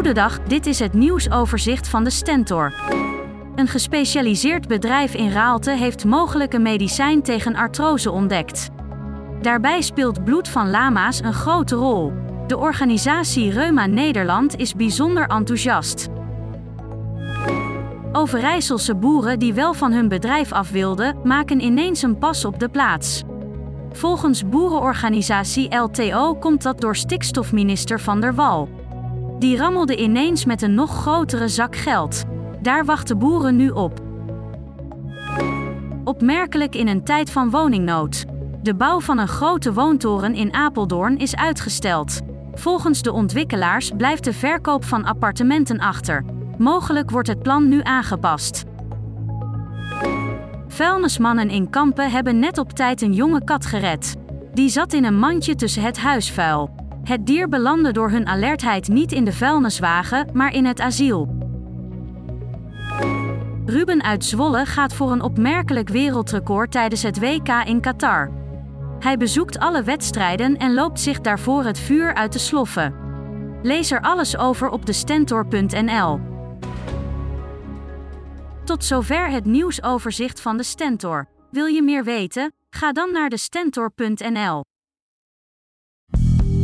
Goedendag, dit is het nieuwsoverzicht van de Stentor. Een gespecialiseerd bedrijf in Raalte heeft mogelijk een medicijn tegen artrose ontdekt. Daarbij speelt bloed van lama's een grote rol. De organisatie Reuma Nederland is bijzonder enthousiast. Overijsselse boeren die wel van hun bedrijf af wilden, maken ineens een pas op de plaats. Volgens boerenorganisatie LTO komt dat door stikstofminister Van der Wal. Die rammelde ineens met een nog grotere zak geld. Daar wachten boeren nu op. Opmerkelijk in een tijd van woningnood. De bouw van een grote woontoren in Apeldoorn is uitgesteld. Volgens de ontwikkelaars blijft de verkoop van appartementen achter. Mogelijk wordt het plan nu aangepast. Vuilnismannen in Kampen hebben net op tijd een jonge kat gered. Die zat in een mandje tussen het huisvuil. Het dier belandde door hun alertheid niet in de vuilniswagen, maar in het asiel. Ruben uit Zwolle gaat voor een opmerkelijk wereldrecord tijdens het WK in Qatar. Hij bezoekt alle wedstrijden en loopt zich daarvoor het vuur uit de sloffen. Lees er alles over op de Stentor.nl. Tot zover het nieuwsoverzicht van de Stentor. Wil je meer weten? Ga dan naar de Stentor.nl.